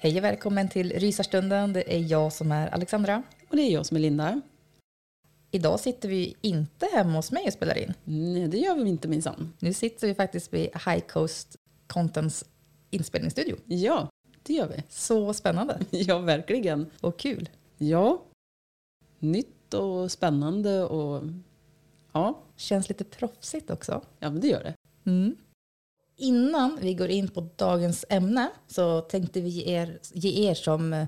Hej och välkommen till Rysarstunden. Det är jag som är Alexandra. Och det är jag som är Linda. Idag sitter vi inte hemma hos mig och spelar in. Nej, det gör vi inte minsann. Nu sitter vi faktiskt vid High Coast Contents inspelningsstudio. Ja, det gör vi. Så spännande Ja, verkligen. och kul. Ja, nytt och spännande och ja, Känns lite proffsigt också. ja men det gör det. Mm. Innan vi går in på dagens ämne så tänkte vi ge er, ge er som,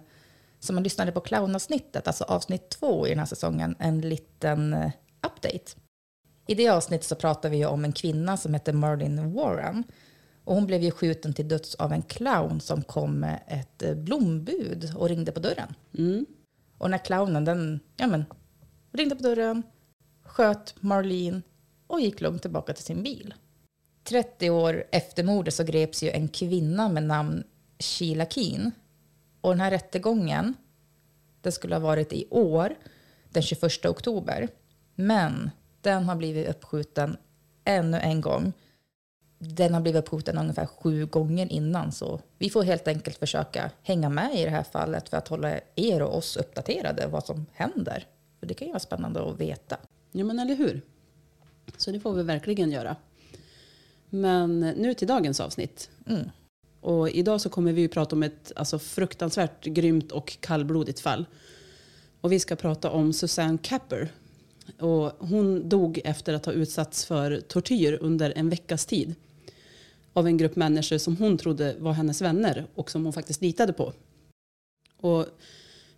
som har lyssnade på clownavsnittet, alltså avsnitt två i den här säsongen, en liten eh, update. I det avsnittet så pratar vi om en kvinna som heter Marlin Warren. Och hon blev ju skjuten till döds av en clown som kom med ett eh, blombud och ringde på dörren. Mm. Och den här clownen den, ja men, ringde på dörren, sköt Marlene och gick lugnt tillbaka till sin bil. 30 år efter mordet så greps ju en kvinna med namn Sheila Keen. Och den här rättegången, den skulle ha varit i år, den 21 oktober. Men den har blivit uppskjuten ännu en gång. Den har blivit uppskjuten ungefär sju gånger innan, så vi får helt enkelt försöka hänga med i det här fallet för att hålla er och oss uppdaterade vad som händer. För det kan ju vara spännande att veta. Ja men eller hur. Så det får vi verkligen göra. Men nu till dagens avsnitt. Mm. Och idag så kommer vi ju prata om ett alltså, fruktansvärt grymt och kallblodigt fall. Och vi ska prata om Susanne Capper. Och hon dog efter att ha utsatts för tortyr under en veckas tid. Av en grupp människor som hon trodde var hennes vänner och som hon faktiskt litade på. Och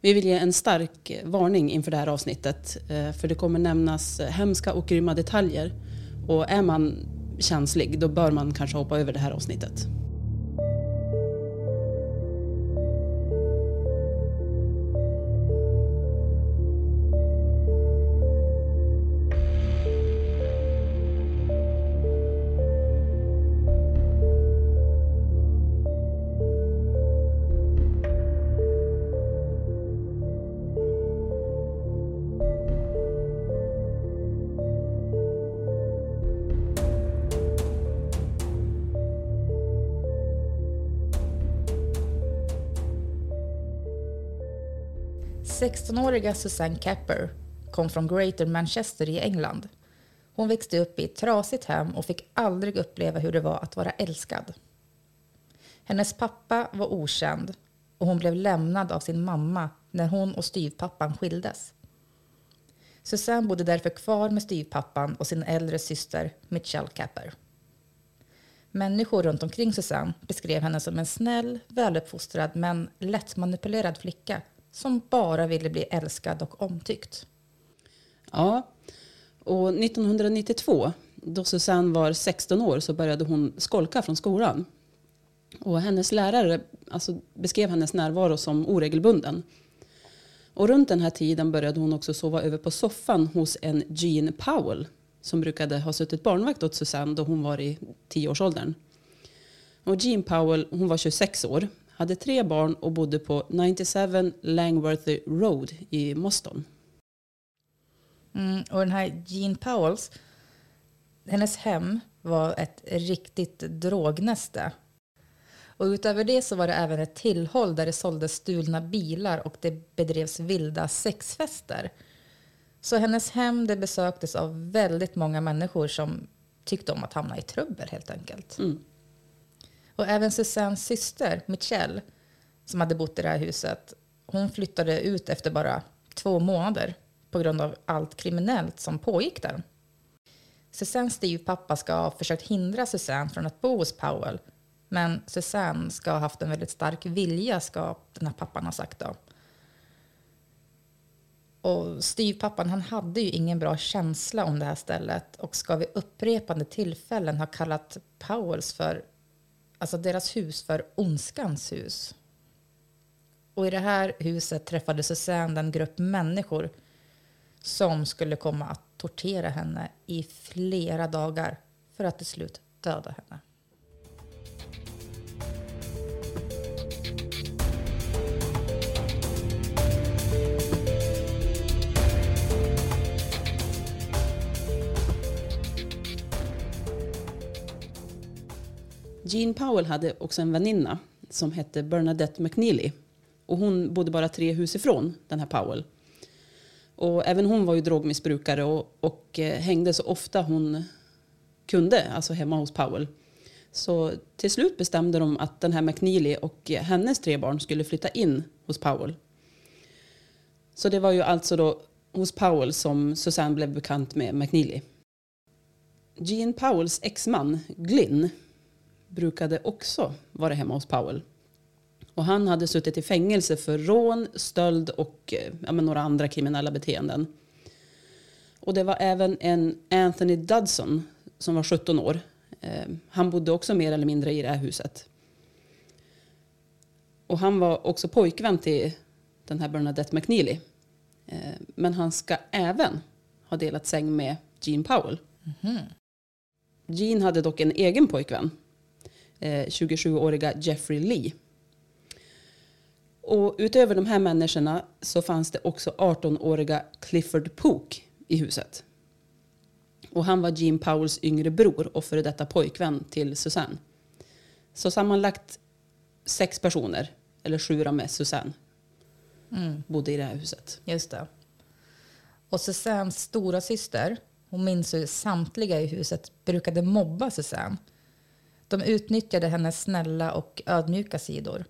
vi vill ge en stark varning inför det här avsnittet. eh, För det kommer nämnas hemska och grymma detaljer. Och är man känslig då bör man kanske hoppa över det här avsnittet. — 16-åriga Susanne Capper kom från Greater Manchester i England. Hon växte upp i ett trasigt hem och fick aldrig uppleva hur det var att vara älskad. Hennes pappa var okänd och hon blev lämnad av sin mamma när hon och styvpappan skildes. Susanne bodde därför kvar med styvpappan och sin äldre syster Michelle Capper. Människor runt omkring Susanne beskrev henne som en snäll, väluppfostrad men lättmanipulerad flicka som bara ville bli älskad och omtyckt. Ja, och 1992, då Susanne var 16 år, så började hon skolka från skolan. Och hennes lärare alltså, beskrev hennes närvaro som oregelbunden. Och runt den här tiden började hon också sova över på soffan hos en Jean Powell som brukade ha suttit barnvakt åt Susanne då hon var i tioårsåldern. Och Jean Powell hon var 26 år, hade tre barn och bodde på 97 Langworthy Road i Moston. Mm, och den här Jean Powells, hennes hem var ett riktigt drognäste. Och utöver det så var det även ett tillhåll där det såldes stulna bilar och det bedrevs vilda sexfester. Så hennes hem det besöktes av väldigt många människor som tyckte om att hamna i trubbel helt enkelt. Mm. Och även Susannes syster Michelle, som hade bott i det här huset, hon flyttade ut efter bara två månader på grund av allt kriminellt som pågick där. Susannes styvpappa ska ha försökt hindra Susanne från att bo hos Powell. Men Susanne ska ha haft en väldigt stark vilja, ska den här pappan ha sagt då. Och styvpappan han hade ju ingen bra känsla om det här stället och ska vid upprepade tillfällen ha kallat Powells för, alltså deras hus för ondskans hus. Och i det här huset träffade Susanne den grupp människor som skulle komma att tortera henne i flera dagar för att till slut döda henne. Jean Powell hade också en väninna som hette Bernadette McNeely. Och hon bodde bara tre hus ifrån den här Powell. Och även hon var ju drogmissbrukare och, och eh, hängde så ofta hon kunde, alltså hemma hos Powell. Så till slut bestämde de att den här McNeely och hennes tre barn skulle flytta in hos Powell. Så det var ju alltså då hos Powell som Susanne blev bekant med McNeely. Jean Powells exman Glynn brukade också vara hemma hos Powell. Och han hade suttit i fängelse för rån, stöld och eh, ja, några andra kriminella beteenden. Och det var även en Anthony Dudson som var 17 år. Eh, han bodde också mer eller mindre i det här huset. Och han var också pojkvän till den här Bernadette McNeely. Eh, men han ska även ha delat säng med Jean Powell. Mm. Jean hade dock en egen pojkvän 27-åriga Jeffrey Lee. Och utöver de här människorna så fanns det också 18-åriga Clifford Pook i huset. Och han var Jean Powells yngre bror och före detta pojkvän till Susanne. Så sammanlagt sex personer, eller sju med Susanne, mm. bodde i det här huset. Just det. Och Susannes stora syster, hon minns hur samtliga i huset brukade mobba Susanne. De utnyttjade hennes snälla och ödmjuka sidor.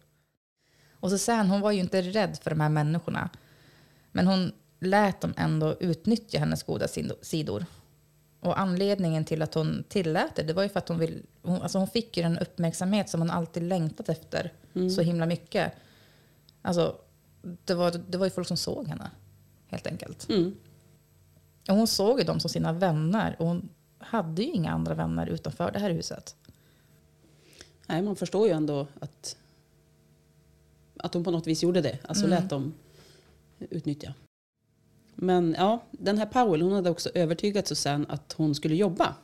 Och Susanne hon var ju inte rädd för de här människorna. Men hon lät dem ändå utnyttja hennes goda sidor. Och anledningen till att hon tillät det, det var ju för att hon, vill, hon, alltså hon fick ju den uppmärksamhet som hon alltid längtat efter mm. så himla mycket. Alltså, det var, det var ju folk som såg henne, helt enkelt. Mm. Och hon såg ju dem som sina vänner och hon hade ju inga andra vänner utanför det här huset. Nej, man förstår ju ändå att, att hon på något vis gjorde det. Alltså mm. lät dem utnyttja. Men ja, den här Powell hon hade också övertygat Susanne att hon skulle jobba.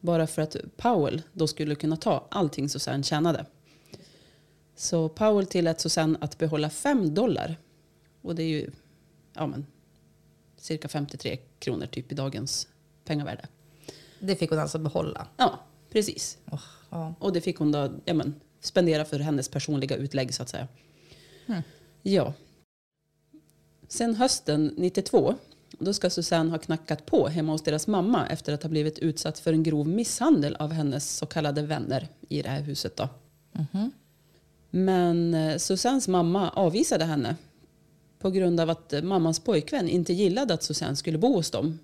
Bara för att Powell då skulle kunna ta allting Susanne tjänade. Så Powell tillät Susanne att behålla 5 dollar. Och det är ju ja, men, cirka 53 kronor typ i dagens pengavärde. Det fick hon alltså behålla? Ja, precis. Oh, ja. Och det fick hon då ja, men, spendera för hennes personliga utlägg så att säga. Mm. Ja. Sen hösten 92 då ska Susanne ha knackat på hemma hos deras mamma efter att ha blivit utsatt för en grov misshandel av hennes så kallade vänner i det här huset. Då. Mm. Men eh, Susannes mamma avvisade henne På grund av att mammans pojkvän inte gillade att Susanne skulle bo hos dem.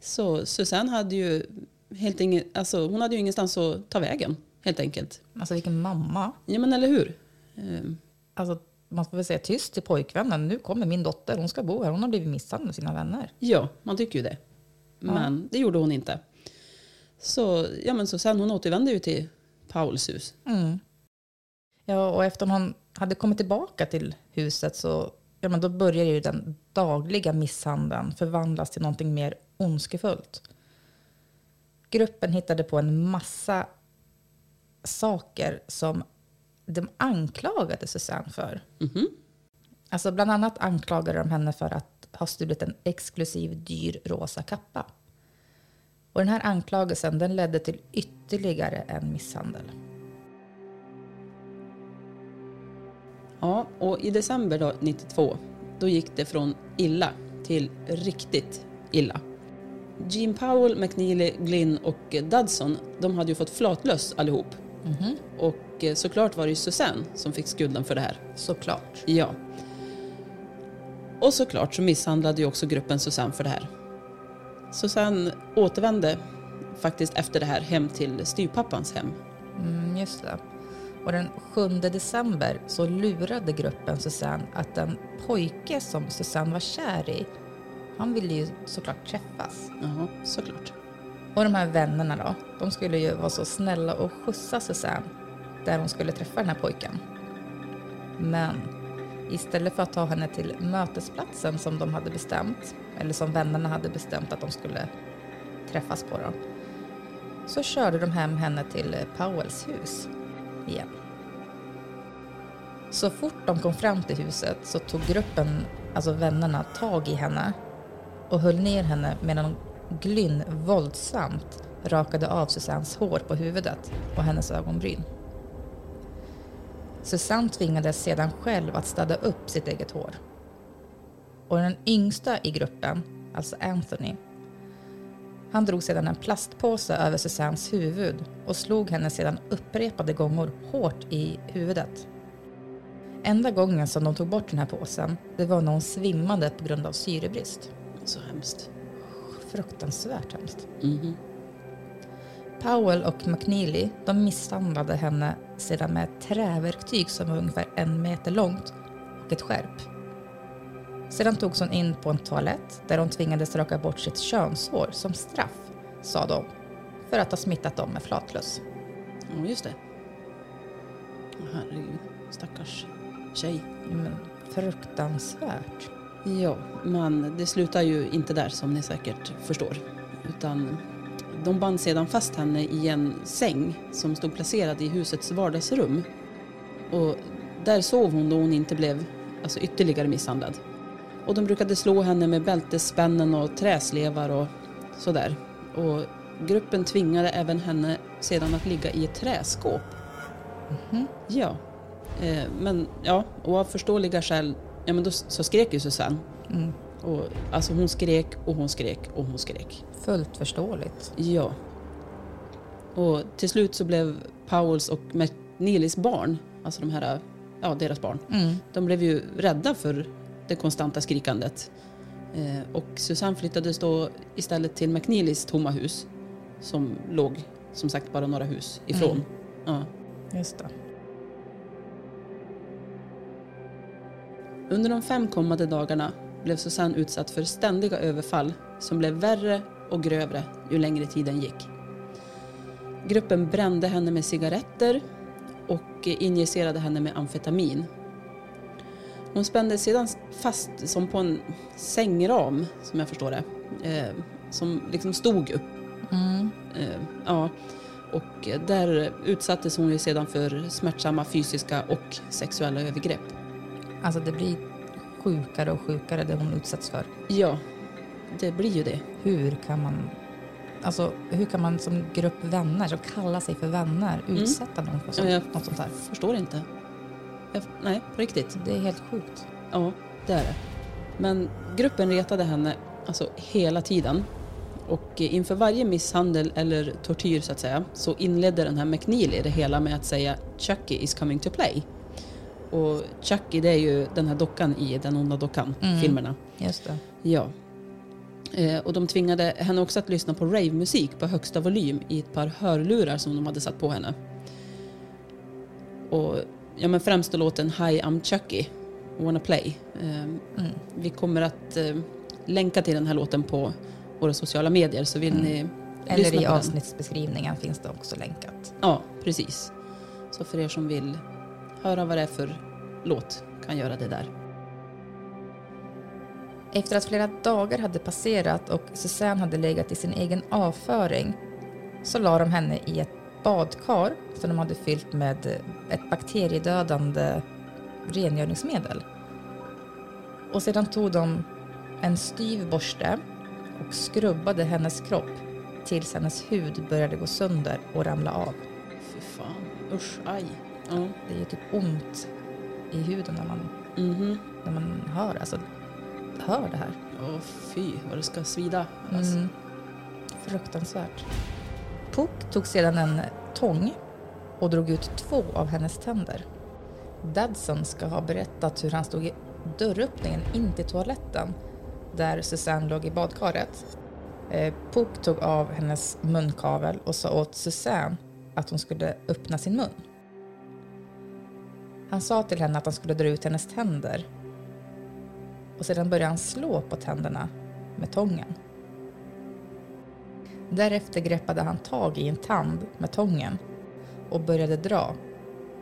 Så Susanne hade ju helt ingen, alltså hon hade ju ingenstans att ta vägen helt enkelt. Alltså vilken mamma. Ja men eller hur? Eh, Alltså, man får väl säga tyst till pojkvännen. Nu kommer min dotter, hon ska bo här. Hon har blivit misshandlad av sina vänner. Ja, man tycker ju det. Men det gjorde hon inte. Så, ja men Susanne hon återvände ju till Pauls hus. Mm. Ja, och efter hon hade kommit tillbaka till huset så ja, men då började ju den dagliga misshandeln förvandlas till någonting mer ondskefullt. Gruppen hittade på en massa saker som de anklagade Susanne för. Alltså bland annat anklagade de henne för att ha stulit en exklusiv dyr rosa kappa. Och den här anklagelsen den ledde till ytterligare en misshandel. Ja, och i december då, 92, då gick det från illa till riktigt illa. Gene Powell, McNeely, Glynn och Dudson, de hade ju fått flatlöss allihop. Och eh, såklart var det ju Susanne som fick skulden för det här. Såklart. Ja. Och såklart så misshandlade ju också gruppen Susanne för det här. Susanne återvände faktiskt efter det här hem till styvpappans hem. Mm, just det. Och den 7 december så lurade gruppen Susanne att den pojke som Susanne var kär i, han ville ju såklart träffas. Ja, såklart. Och de här vännerna då, de skulle ju vara så snälla och skjutsa Susanne där hon skulle träffa den här pojken. Men istället för att ta henne till mötesplatsen som de hade bestämt, eller som vännerna hade bestämt att de skulle träffas på då, så körde de hem henne till Powells hus igen. Så fort de kom fram till huset så tog gruppen, alltså vännerna, tag i henne och höll ner henne medan Glynn våldsamt rakade av Susannes hår på huvudet och hennes ögonbryn. Susanne tvingades sedan själv att städa upp sitt eget hår. Och den yngsta i gruppen, alltså Anthony, han drog sedan en plastpåse över Susannes huvud och slog henne sedan upprepade gånger hårt i huvudet. Enda gången som de tog bort den här påsen, det var när hon svimmade på grund av syrebrist. Så hemskt. Fruktansvärt hemskt. Mhm. Powell och McNeely de misshandlade henne sedan med ett träverktyg som var ungefär en meter långt och ett skärp. Sedan togs hon in på en toalett där hon tvingades raka bort sitt könshår som straff, sa de, för att ha smittat dem med flatlöss. Ja, just det. Herregud, stackars tjej. Men fruktansvärt. Ja, men det slutar ju inte där som ni säkert förstår. Utan de band sedan fast henne i en säng som stod placerad i husets vardagsrum. Och där sov hon då hon inte blev alltså, ytterligare misshandlad. Och de brukade slå henne med bältesspännen och träslevar och sådär. Och gruppen tvingade även henne sedan att ligga i ett träskåp. Ja. Eh, men ja, och av förståeliga skäl, ja men då så skrek ju Susanne. Och, alltså hon skrek och hon skrek och hon skrek. Fullt förståeligt. Ja. Och till slut så blev Powells och McNeelys barn, alltså de här, ja deras barn, de blev ju rädda för det konstanta skrikandet. Eh, och Susanne flyttades då istället till McNeelys tomma hus som låg som sagt bara några hus ifrån. Ja. Just det. Under de fem kommande dagarna blev Susanne utsatt för ständiga överfall som blev värre och grövre ju längre tiden gick. Gruppen brände henne med cigaretter och injicerade henne med amfetamin. Hon spändes sedan fast som på en sängram, som jag förstår det, eh, som liksom stod upp. Eh, ja. Och där utsattes hon ju sedan för smärtsamma fysiska och sexuella övergrepp. Alltså det blir sjukare och sjukare det hon utsätts för. Ja, det blir ju det. Hur kan man, alltså, hur kan man som grupp vänner som kallar sig för vänner utsätta någon för sånt, Ja, jag något sånt här? förstår inte. Jag, nej, på riktigt. Det är helt sjukt. Ja, det är det. Men gruppen retade henne alltså hela tiden. Och inför varje misshandel eller tortyr så att säga så inledde den här McNeely det hela med att säga Chucky is coming to play. Och Chucky det är ju den här dockan i Den onda dockan, Mm. filmerna. Just det. Ja. Eh, och de tvingade henne också att lyssna på ravemusik på högsta volym i ett par hörlurar som de hade satt på henne. Och ja, men främst då låten Hi I'm Chucky, Wanna Play. Eh, Vi kommer att eh, länka till den här låten på våra sociala medier så vill ni lyssna Eller i den. avsnittsbeskrivningen finns det också länkat. Ja, precis. Så för er som vill höra vad det är för låt kan göra det där. Efter att flera dagar hade passerat och Susanne hade legat i sin egen avföring så la de henne i ett badkar som de hade fyllt med ett bakteriedödande rengöringsmedel. Och sedan tog de en styv borste och skrubbade hennes kropp tills hennes hud började gå sönder och ramla av. Fy fan, usch, aj. Ja. Det är ju typ ont i huden när man, Mhm. när man hör, alltså, hör det här. Åh fy, vad det ska svida. Alltså. Mm. Fruktansvärt. Puck tog sedan en tång och drog ut två av hennes tänder. Dadson ska ha berättat hur han stod i dörröppningen in till toaletten där Susanne låg i badkaret. Eh, Puck tog av hennes munkavel och sa åt Susanne att hon skulle öppna sin mun. Han sa till henne att han skulle dra ut hennes tänder och sedan började han slå på tänderna med tången. Därefter greppade han tag i en tand med tången och började dra,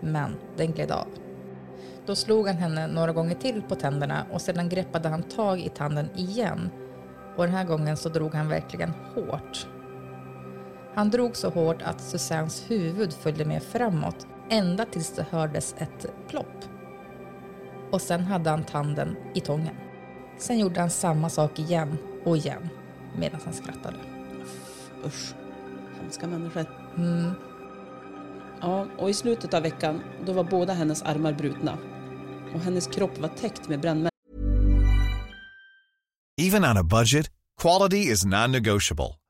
men den gled av. Då slog han henne några gånger till på tänderna och sedan greppade han tag i tanden igen och den här gången så drog han verkligen hårt. Han drog så hårt att Susannes huvud följde med framåt ända tills det hördes ett plopp. Och sen hade han tanden i tången. Sen gjorde han samma sak igen och igen medan han skrattade. Usch, hemska människor. Mm. Ja, och i slutet av veckan då var båda hennes armar brutna. Och hennes kropp var täckt med brännmärken Even on a budget, quality is non-negotiable.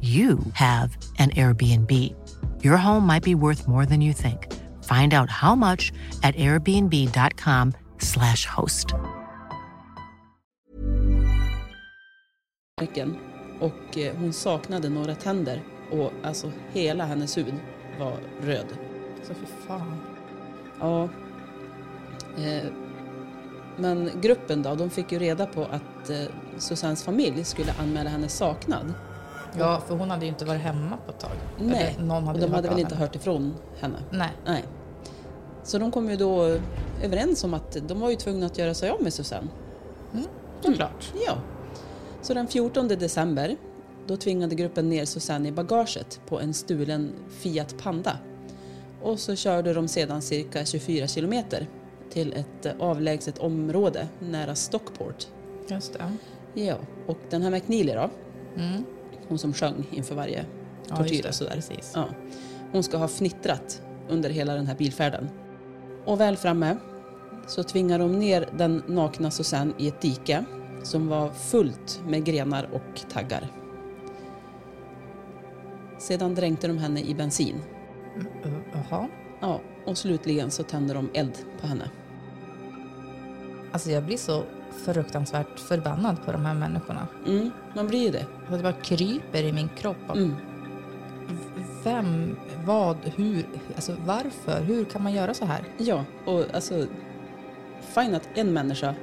you have an Airbnb. Your home might be worth more than you think. Find out how much at airbnb.com/slash host. och eh, hon saknade några tänder. Och alltså hela hennes hud var röd. Så fy fan. Ja. Eh, men gruppen då, de fick ju reda på att eh, Susannes familj skulle anmäla hennes saknad. Ja, för hon hade ju inte varit hemma på ett tag. Nej, Eller någon hade och de hade väl inte hört ifrån henne. Nej. Nej. Så de kom ju då överens om att de var ju tvungna att göra sig av med Susanne. Såklart. Ja. Så den 14 december då tvingade gruppen ner Susanne i bagaget på en stulen Fiat Panda. Och så körde de sedan cirka 24 kilometer till ett avlägset område nära Stockport. Just det. Ja, och den här McNeely då, Mm. Hon som sjöng inför varje Ja, tortyr det. och sådär. Precis. Ja. Hon ska ha fnittrat under hela den här bilfärden. Och väl framme så tvingar de ner den nakna Susanne i ett dike som var fullt med grenar och taggar. Sedan dränkte de henne i bensin. Mm, Jaha. Ja, och slutligen så tände de eld på henne. Alltså jag blir så fruktansvärt förbannad på de här människorna. Mm, man blir ju det. Alltså det bara kryper i min kropp. Mm. Vem, vad, hur, alltså varför? Hur kan man göra så här? Ja, och alltså fine att en människa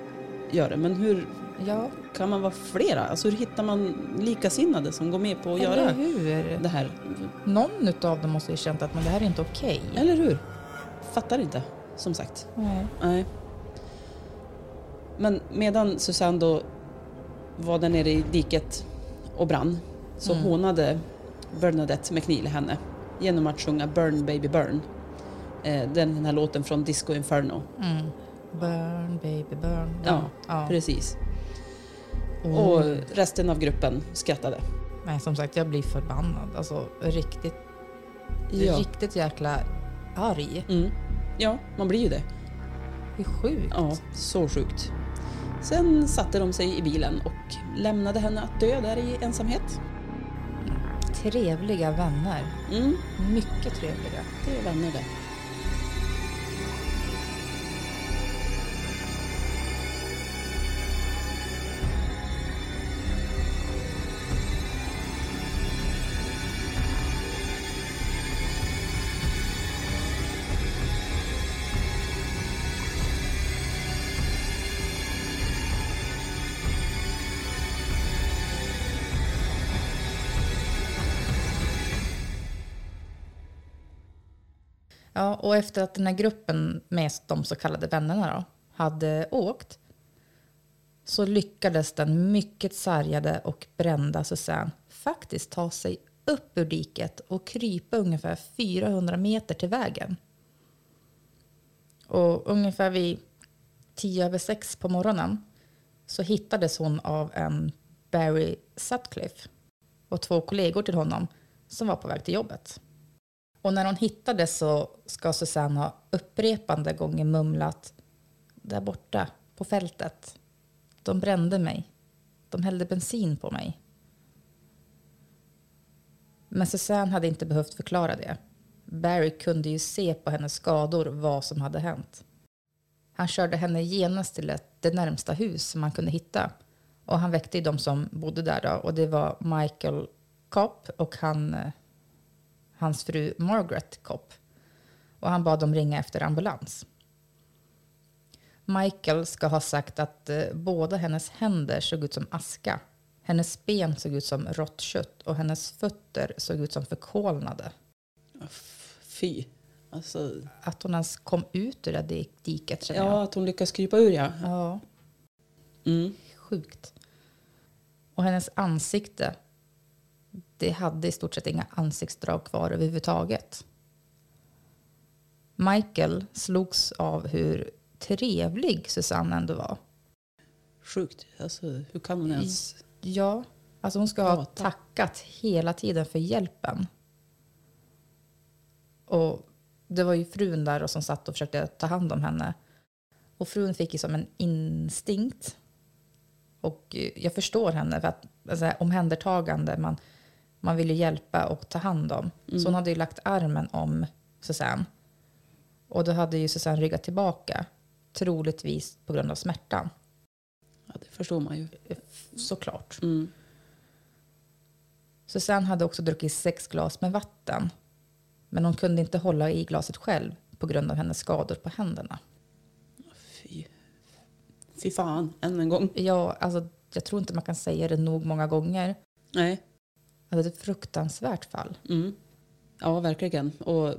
gör det. Men hur Ja, kan man vara flera? Alltså hur hittar man likasinnade som går med på att eller göra hur? det här? Någon utav dem måste ju känt att men det här är inte okej. Eller hur? Fattar inte, som sagt. Nej. Nej. Men medan Susanne då var där nere i diket och brann så Mm. hånade Bernadette McNeil henne genom att sjunga Burn Baby Burn. Eh, den, här låten från Disco Inferno. Mm. Burn baby burn. Ja, ja. precis. Oh. Och resten av gruppen skrattade. Nej, som sagt, jag blir förbannad. Alltså riktigt, Ja. riktigt jäkla arg. Mm. Ja, man blir ju det. Det är sjukt. Ja, så sjukt. Sen satte de sig i bilen och lämnade henne att dö där i ensamhet. Trevliga vänner. Mm, Mycket trevliga. det är vänner det. Ja, och efter att den här gruppen med de så kallade vännerna då, hade åkt så lyckades den mycket sargade och brända Susanne faktiskt ta sig upp ur diket och krypa ungefär 400 meter till vägen. Och ungefär vid tio över sex på morgonen så hittades hon av en Barry Sutcliffe och två kollegor till honom som var på väg till jobbet. Och när hon hittades så ska Susanne ha upprepande gånger mumlat där borta på fältet. De brände mig. De hällde bensin på mig. Men Susanne hade inte behövt förklara det. Barry kunde ju se på hennes skador vad som hade hänt. Han körde henne genast till ett, det närmsta hus som han kunde hitta. Och han väckte ju de som bodde där då. Och det var Michael Kopp och han, eh, hans fru Margaret Kopp. Och han bad dem ringa efter ambulans. Michael ska ha sagt att eh, båda hennes händer såg ut som aska. Hennes ben såg ut som rått kött och hennes fötter såg ut som förkolnade. Fy. Alltså, Att hon ens kom ut ur det di- diket känner jag. ja, att hon lyckas krypa ur ja. Ja, Mm. sjukt. Och hennes ansikte, det hade i stort sett inga ansiktsdrag kvar överhuvudtaget. Michael slogs av hur trevlig Susanne ändå var. Sjukt. Alltså, hur kan hon ens... Ja, alltså hon ska ha Prata. tackat hela tiden för hjälpen. Och det var ju frun där och som satt och försökte ta hand om henne. Och frun fick ju som en instinkt. Och jag förstår henne för att alltså, omhändertagande, man, man vill ju hjälpa och ta hand om. Så hon hade ju lagt armen om Susanne. Och då hade ju Susanne ryggat tillbaka. Troligtvis på grund av smärtan. Ja, det förstår man ju. Såklart. Mm. Susanne hade också druckit sex glas med vatten. Men hon kunde inte hålla i glaset själv på grund av hennes skador på händerna. Fy. Fy fan, än en gång. Ja, alltså, jag tror inte man kan säga det nog många gånger. Nej. Det är ett fruktansvärt fall. Mm. Ja, verkligen. Och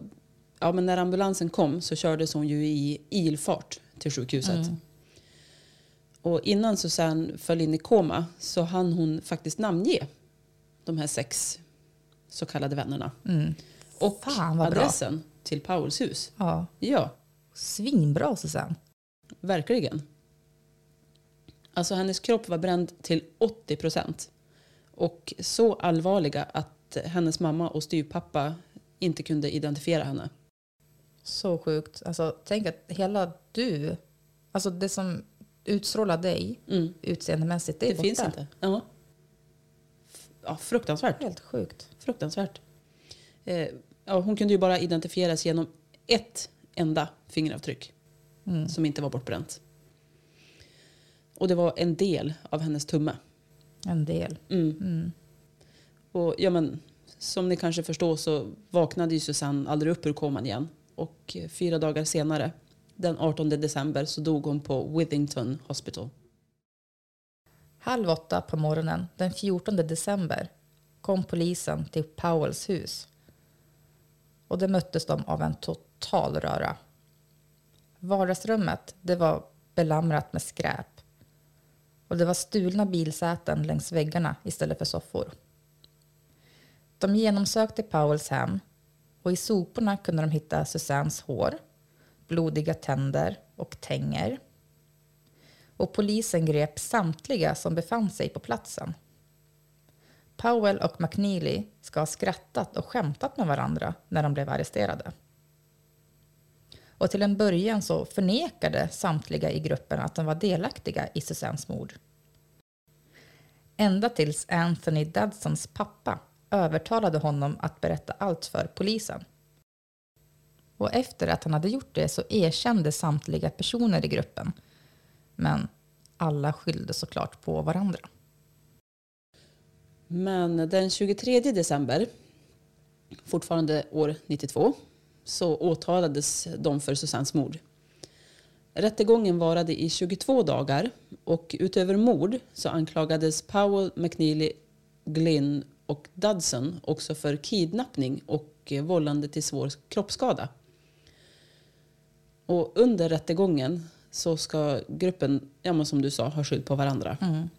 ja, men när ambulansen kom så kördes hon ju i ilfart till sjukhuset. Och innan Susanne föll in i koma så hann hon faktiskt namnge de här sex så kallade vännerna. Och Fan, vad bra. adressen till Pauls hus. Ja, Ja, svinbra Susanne. verkligen. Alltså hennes kropp var bränd till 80 procent. Och så allvarliga att hennes mamma och styvpappa inte kunde identifiera henne. Så sjukt. Alltså, tänk att hela du, alltså det som utstrålar dig Mm. utseendemässigt, det är Det, borta. finns inte. Ja. Ja, fruktansvärt. Helt sjukt. Fruktansvärt. Eh, ja, hon kunde ju bara identifieras genom ett enda fingeravtryck som inte var bortbränt. Och det var en del av hennes tumme. En del. Mm. Och ja, men, som ni kanske förstår så vaknade ju Susanne aldrig upp ur koman igen. Och eh, fyra dagar senare, den 18 december, så dog hon på Withington Hospital. Halv åtta på morgonen den 14 december kom polisen till Powells hus. Och det möttes de av en total röra. Vardagsrummet det var belamrat med skräp. Och det var stulna bilsäten längs väggarna istället för soffor. De genomsökte Powells hem och i soporna kunde de hitta Susannes hår, blodiga tänder och tänger. Och polisen grep samtliga som befann sig på platsen. Powell och McNeely ska ha skrattat och skämtat med varandra när de blev arresterade. Och till en början så förnekade samtliga i gruppen att de var delaktiga i Susannes mord. Ända tills Anthony Dudsons pappa övertalade honom att berätta allt för polisen. Och efter att han hade gjort det så erkände samtliga personer i gruppen. Men alla skyllde såklart på varandra. Men den 23 december, fortfarande år 92, så åtalades de för Susannes mord. Rättegången varade i 22 dagar och utöver mord så anklagades Powell, McNeely, Glynn och Dudson också för kidnappning och vållande till svår kroppsskada. Och under rättegången så ska gruppen, ja, som du sa, ha skydd på varandra. Mm.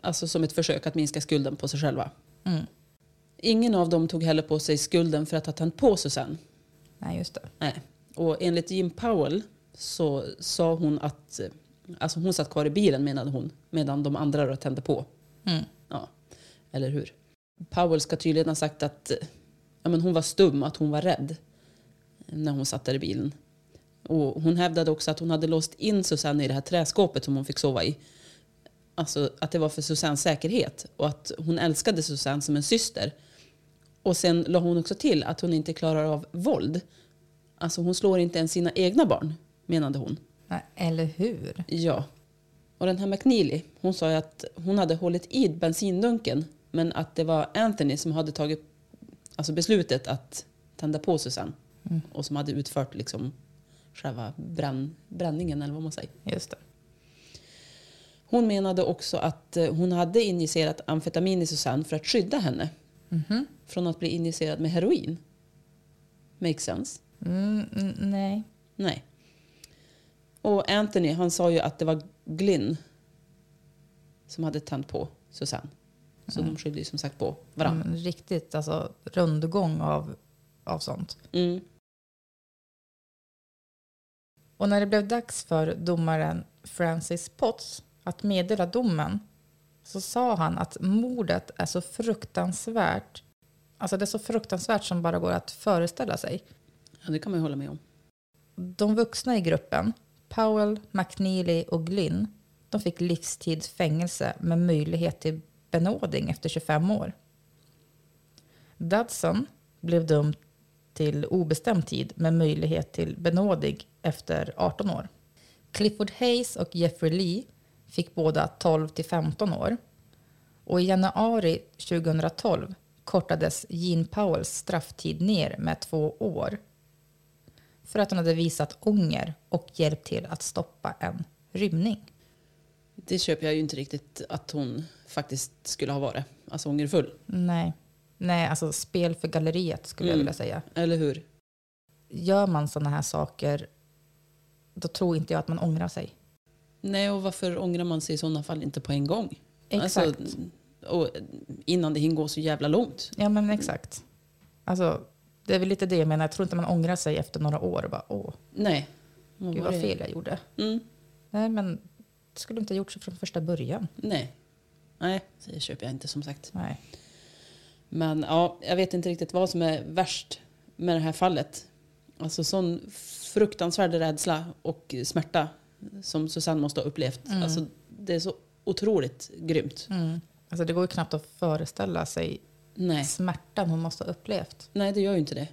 Alltså som ett försök att minska skulden på sig själva. Mm. Ingen av dem tog heller på sig skulden för att ha tänt på Susanne. Nej, just det. Nej. Och enligt Jim Powell så sa hon att alltså hon satt kvar i bilen menade hon medan de andra då tände på. Mm. Ja, eller hur? Powell ska tydligen ha sagt att ja, men hon var stum, att hon var rädd när hon satt där i bilen. Och hon hävdade också att hon hade låst in Susanne i det här träskåpet som hon fick sova i. Alltså att det var för Susannes säkerhet och att hon älskade Susanne som en syster. Och sen la hon också till att hon inte klarar av våld. Alltså hon slår inte ens sina egna barn, menade hon. Eller hur? Ja. Och den här McNeely, hon sa att hon hade hållit i bensindunken men att det var Anthony som hade tagit alltså beslutet att tända på Susanne. Mm. Och som hade utfört liksom själva bränn, bränningen eller vad man säger. Just det. Hon menade också att eh, hon hade injicerat amfetamin i Susanne för att skydda henne Mhm. från att bli injicerad med heroin. Make sense? Mm, mm, nej. Nej. Och Anthony han sa ju att det var Glynn som hade tänt på Susanne. Så de skyllde ju som sagt på varandra. Mm, riktigt alltså, rundgång av, av sånt. Mm. Och när det blev dags för domaren Francis Potts att meddela domen så sa han att mordet är så fruktansvärt, alltså det är så fruktansvärt som bara går att föreställa sig. Ja, det kan man ju hålla med om. De vuxna i gruppen, Powell, McNeely och Glynn, de fick livstids fängelse med möjlighet till benådning efter 25 år. Dudson blev dömd till obestämd tid med möjlighet till benådning efter 18 år. Clifford Hayes och Jeffrey Lee fick båda 12 till 15 år. Och i januari 2012 kortades Jean Powells strafftid ner med två år för att hon hade visat ånger och hjälpt till att stoppa en rymning. Det köper jag ju inte riktigt att hon faktiskt skulle ha varit. Alltså ångerfull. Nej, Nej alltså spel för galleriet skulle jag Mm. vilja säga. Eller hur? Gör man sådana här saker, då tror inte jag att man ångrar sig. Nej, och varför ångrar man sig i sådana fall inte på en gång? Exakt. Alltså, och innan det hinner gå så jävla långt. Ja, men exakt. Alltså, det är väl lite det jag menar. Jag tror inte man ångrar sig efter några år och bara åh, Nej. gud vad fel jag gjorde. Mm. Nej, men det skulle inte ha gjort så från första början. Nej. Nej, det köper jag inte som sagt. Nej. Men ja, jag vet inte riktigt vad som är värst med det här fallet. Alltså sån fruktansvärd rädsla och smärta som Susanne måste ha upplevt. Mm. Alltså, det är så otroligt grymt. Mm. Alltså, det går ju knappt att föreställa sig Nej. smärtan hon måste ha upplevt. Nej, det gör ju inte det.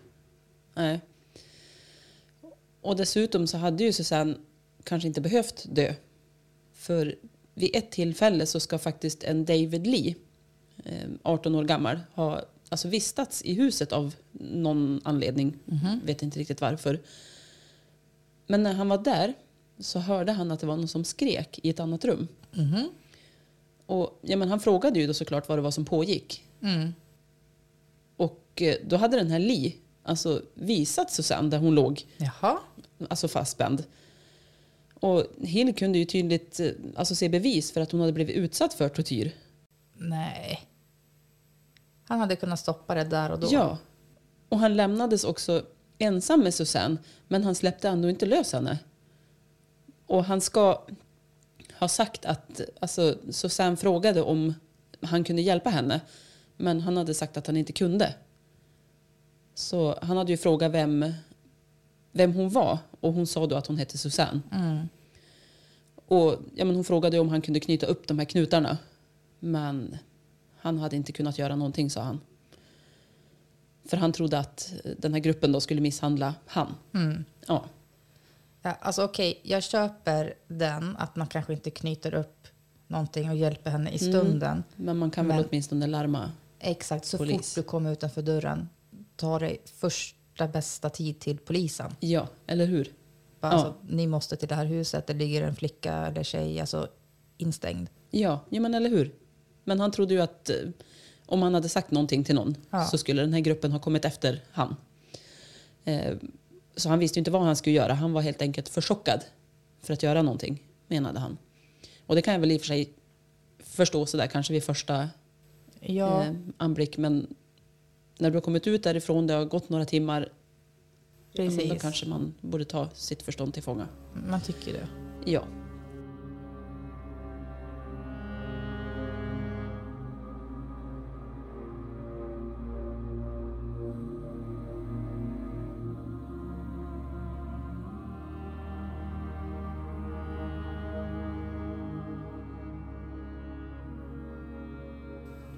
Nej. Och dessutom så hade ju Susanne kanske inte behövt dö. För vid ett tillfälle så ska faktiskt en David Lee, eh, 18 år gammal, ha alltså vistats i huset av någon anledning. Vet inte riktigt varför. Men när han var där så hörde han att det var någon som skrek i ett annat rum. Mhm. Och ja, men han frågade ju då såklart vad det var som pågick. Och eh, då hade den här Li alltså visat Susanne där hon låg Jaha. alltså fastspänd. Och Hill kunde ju tydligt eh, alltså, se bevis för att hon hade blivit utsatt för tortyr. Nej. Han hade kunnat stoppa det där och då. Ja. Och han lämnades också ensam med Susanne, men han släppte ändå inte lös henne. Och han ska ha sagt att alltså, Susanne frågade om han kunde hjälpa henne, men han hade sagt att han inte kunde. Så han hade ju frågat vem, vem hon var och hon sa då att hon hette Susanne. Och ja, men hon frågade om han kunde knyta upp de här knutarna. Men han hade inte kunnat göra någonting sa han. För han trodde att den här gruppen då skulle misshandla han. Ja. Ja, alltså okej, jag köper den att man kanske inte knyter upp någonting och hjälper henne i stunden. Men man kan väl Men- åtminstone larma. Exakt, så Polis. fort du kommer utanför dörren, ta dig första bästa tid till polisen. Ja, eller hur? Bara, Ja. Alltså, ni måste till det här huset, det ligger en flicka eller tjej alltså, instängd. Ja, ja men eller hur? Men han trodde ju att eh, om han hade sagt någonting till någon Ja. så skulle den här gruppen ha kommit efter han. Eh, så han visste inte vad han skulle göra. Han var helt enkelt för chockad för att göra någonting, menade han. Och det kan jag väl i och för sig förstå sådär kanske vid första Ja, eh, anblick. Men när du har kommit ut därifrån, det har gått några timmar, men då precis. kanske man borde ta sitt förstånd till fånga. Man tycker det. Ja.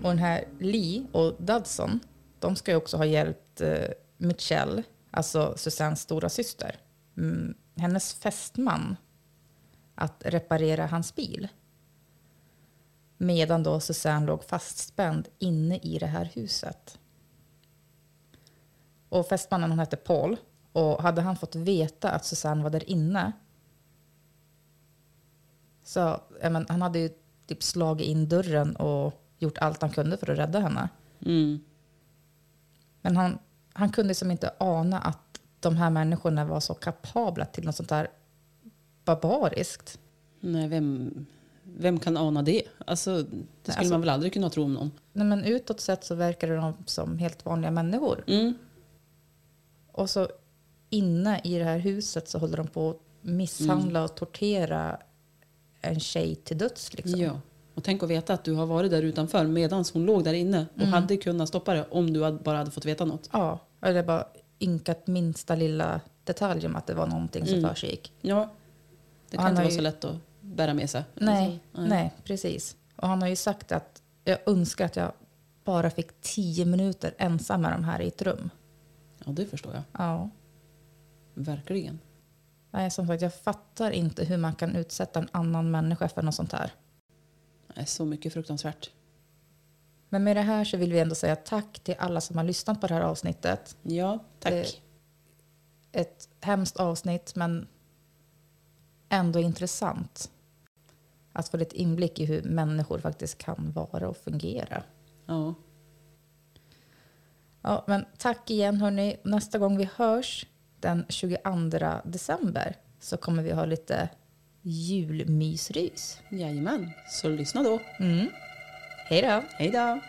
Och den här Lee och Dudson, de ska ju också ha hjälpt eh, Michelle, alltså Susannes stora syster, mm, hennes fästman, att reparera hans bil. Medan då Susanne låg fastspänd inne i det här huset. Och fästmannen hon hette Paul. Och hade han fått veta att Susanne var där inne så men, han hade ju typ slagit in dörren och gjort allt han kunde för att rädda henne. Mm. Men han, han kunde som inte ana att de här människorna var så kapabla till något sånt där barbariskt. Nej, vem, vem kan ana det? Alltså, det skulle Alltså- man väl aldrig kunna tro om någon. Nej, men utåt sett så verkar de som helt vanliga människor. Mm. Och så inne i det här huset så håller de på att misshandla och tortera en tjej till döds. Liksom. Ja. Och tänk att veta att du har varit där utanför medan hon låg där inne och Mm. hade kunnat stoppa det om du bara hade fått veta något. Ja, eller bara ynkat minsta lilla detalj om att det var någonting som Mm. försiggick. Ja. Det kan inte vara ju- så lätt att bära med sig. Nej, Alltså, nej, precis. Och han har ju sagt att jag önskar att jag bara fick tio minuter ensam med de här i ett rum. Ja, det förstår jag. Ja. Verkligen. Nej, som sagt, jag fattar inte hur man kan utsätta en annan människa för något sånt här. Är så mycket fruktansvärt. Men med det här så vill vi ändå säga tack till alla som har lyssnat på det här avsnittet. Ja, tack. Ett hemskt avsnitt, men ändå intressant. Att få lite inblick i hur människor faktiskt kan vara och fungera. Ja. Ja, men tack igen hörni. Nästa gång vi hörs den 22 december så kommer vi ha lite julmysrys. Jajamän, så lyssna då. Mm. Hej då! Hej då!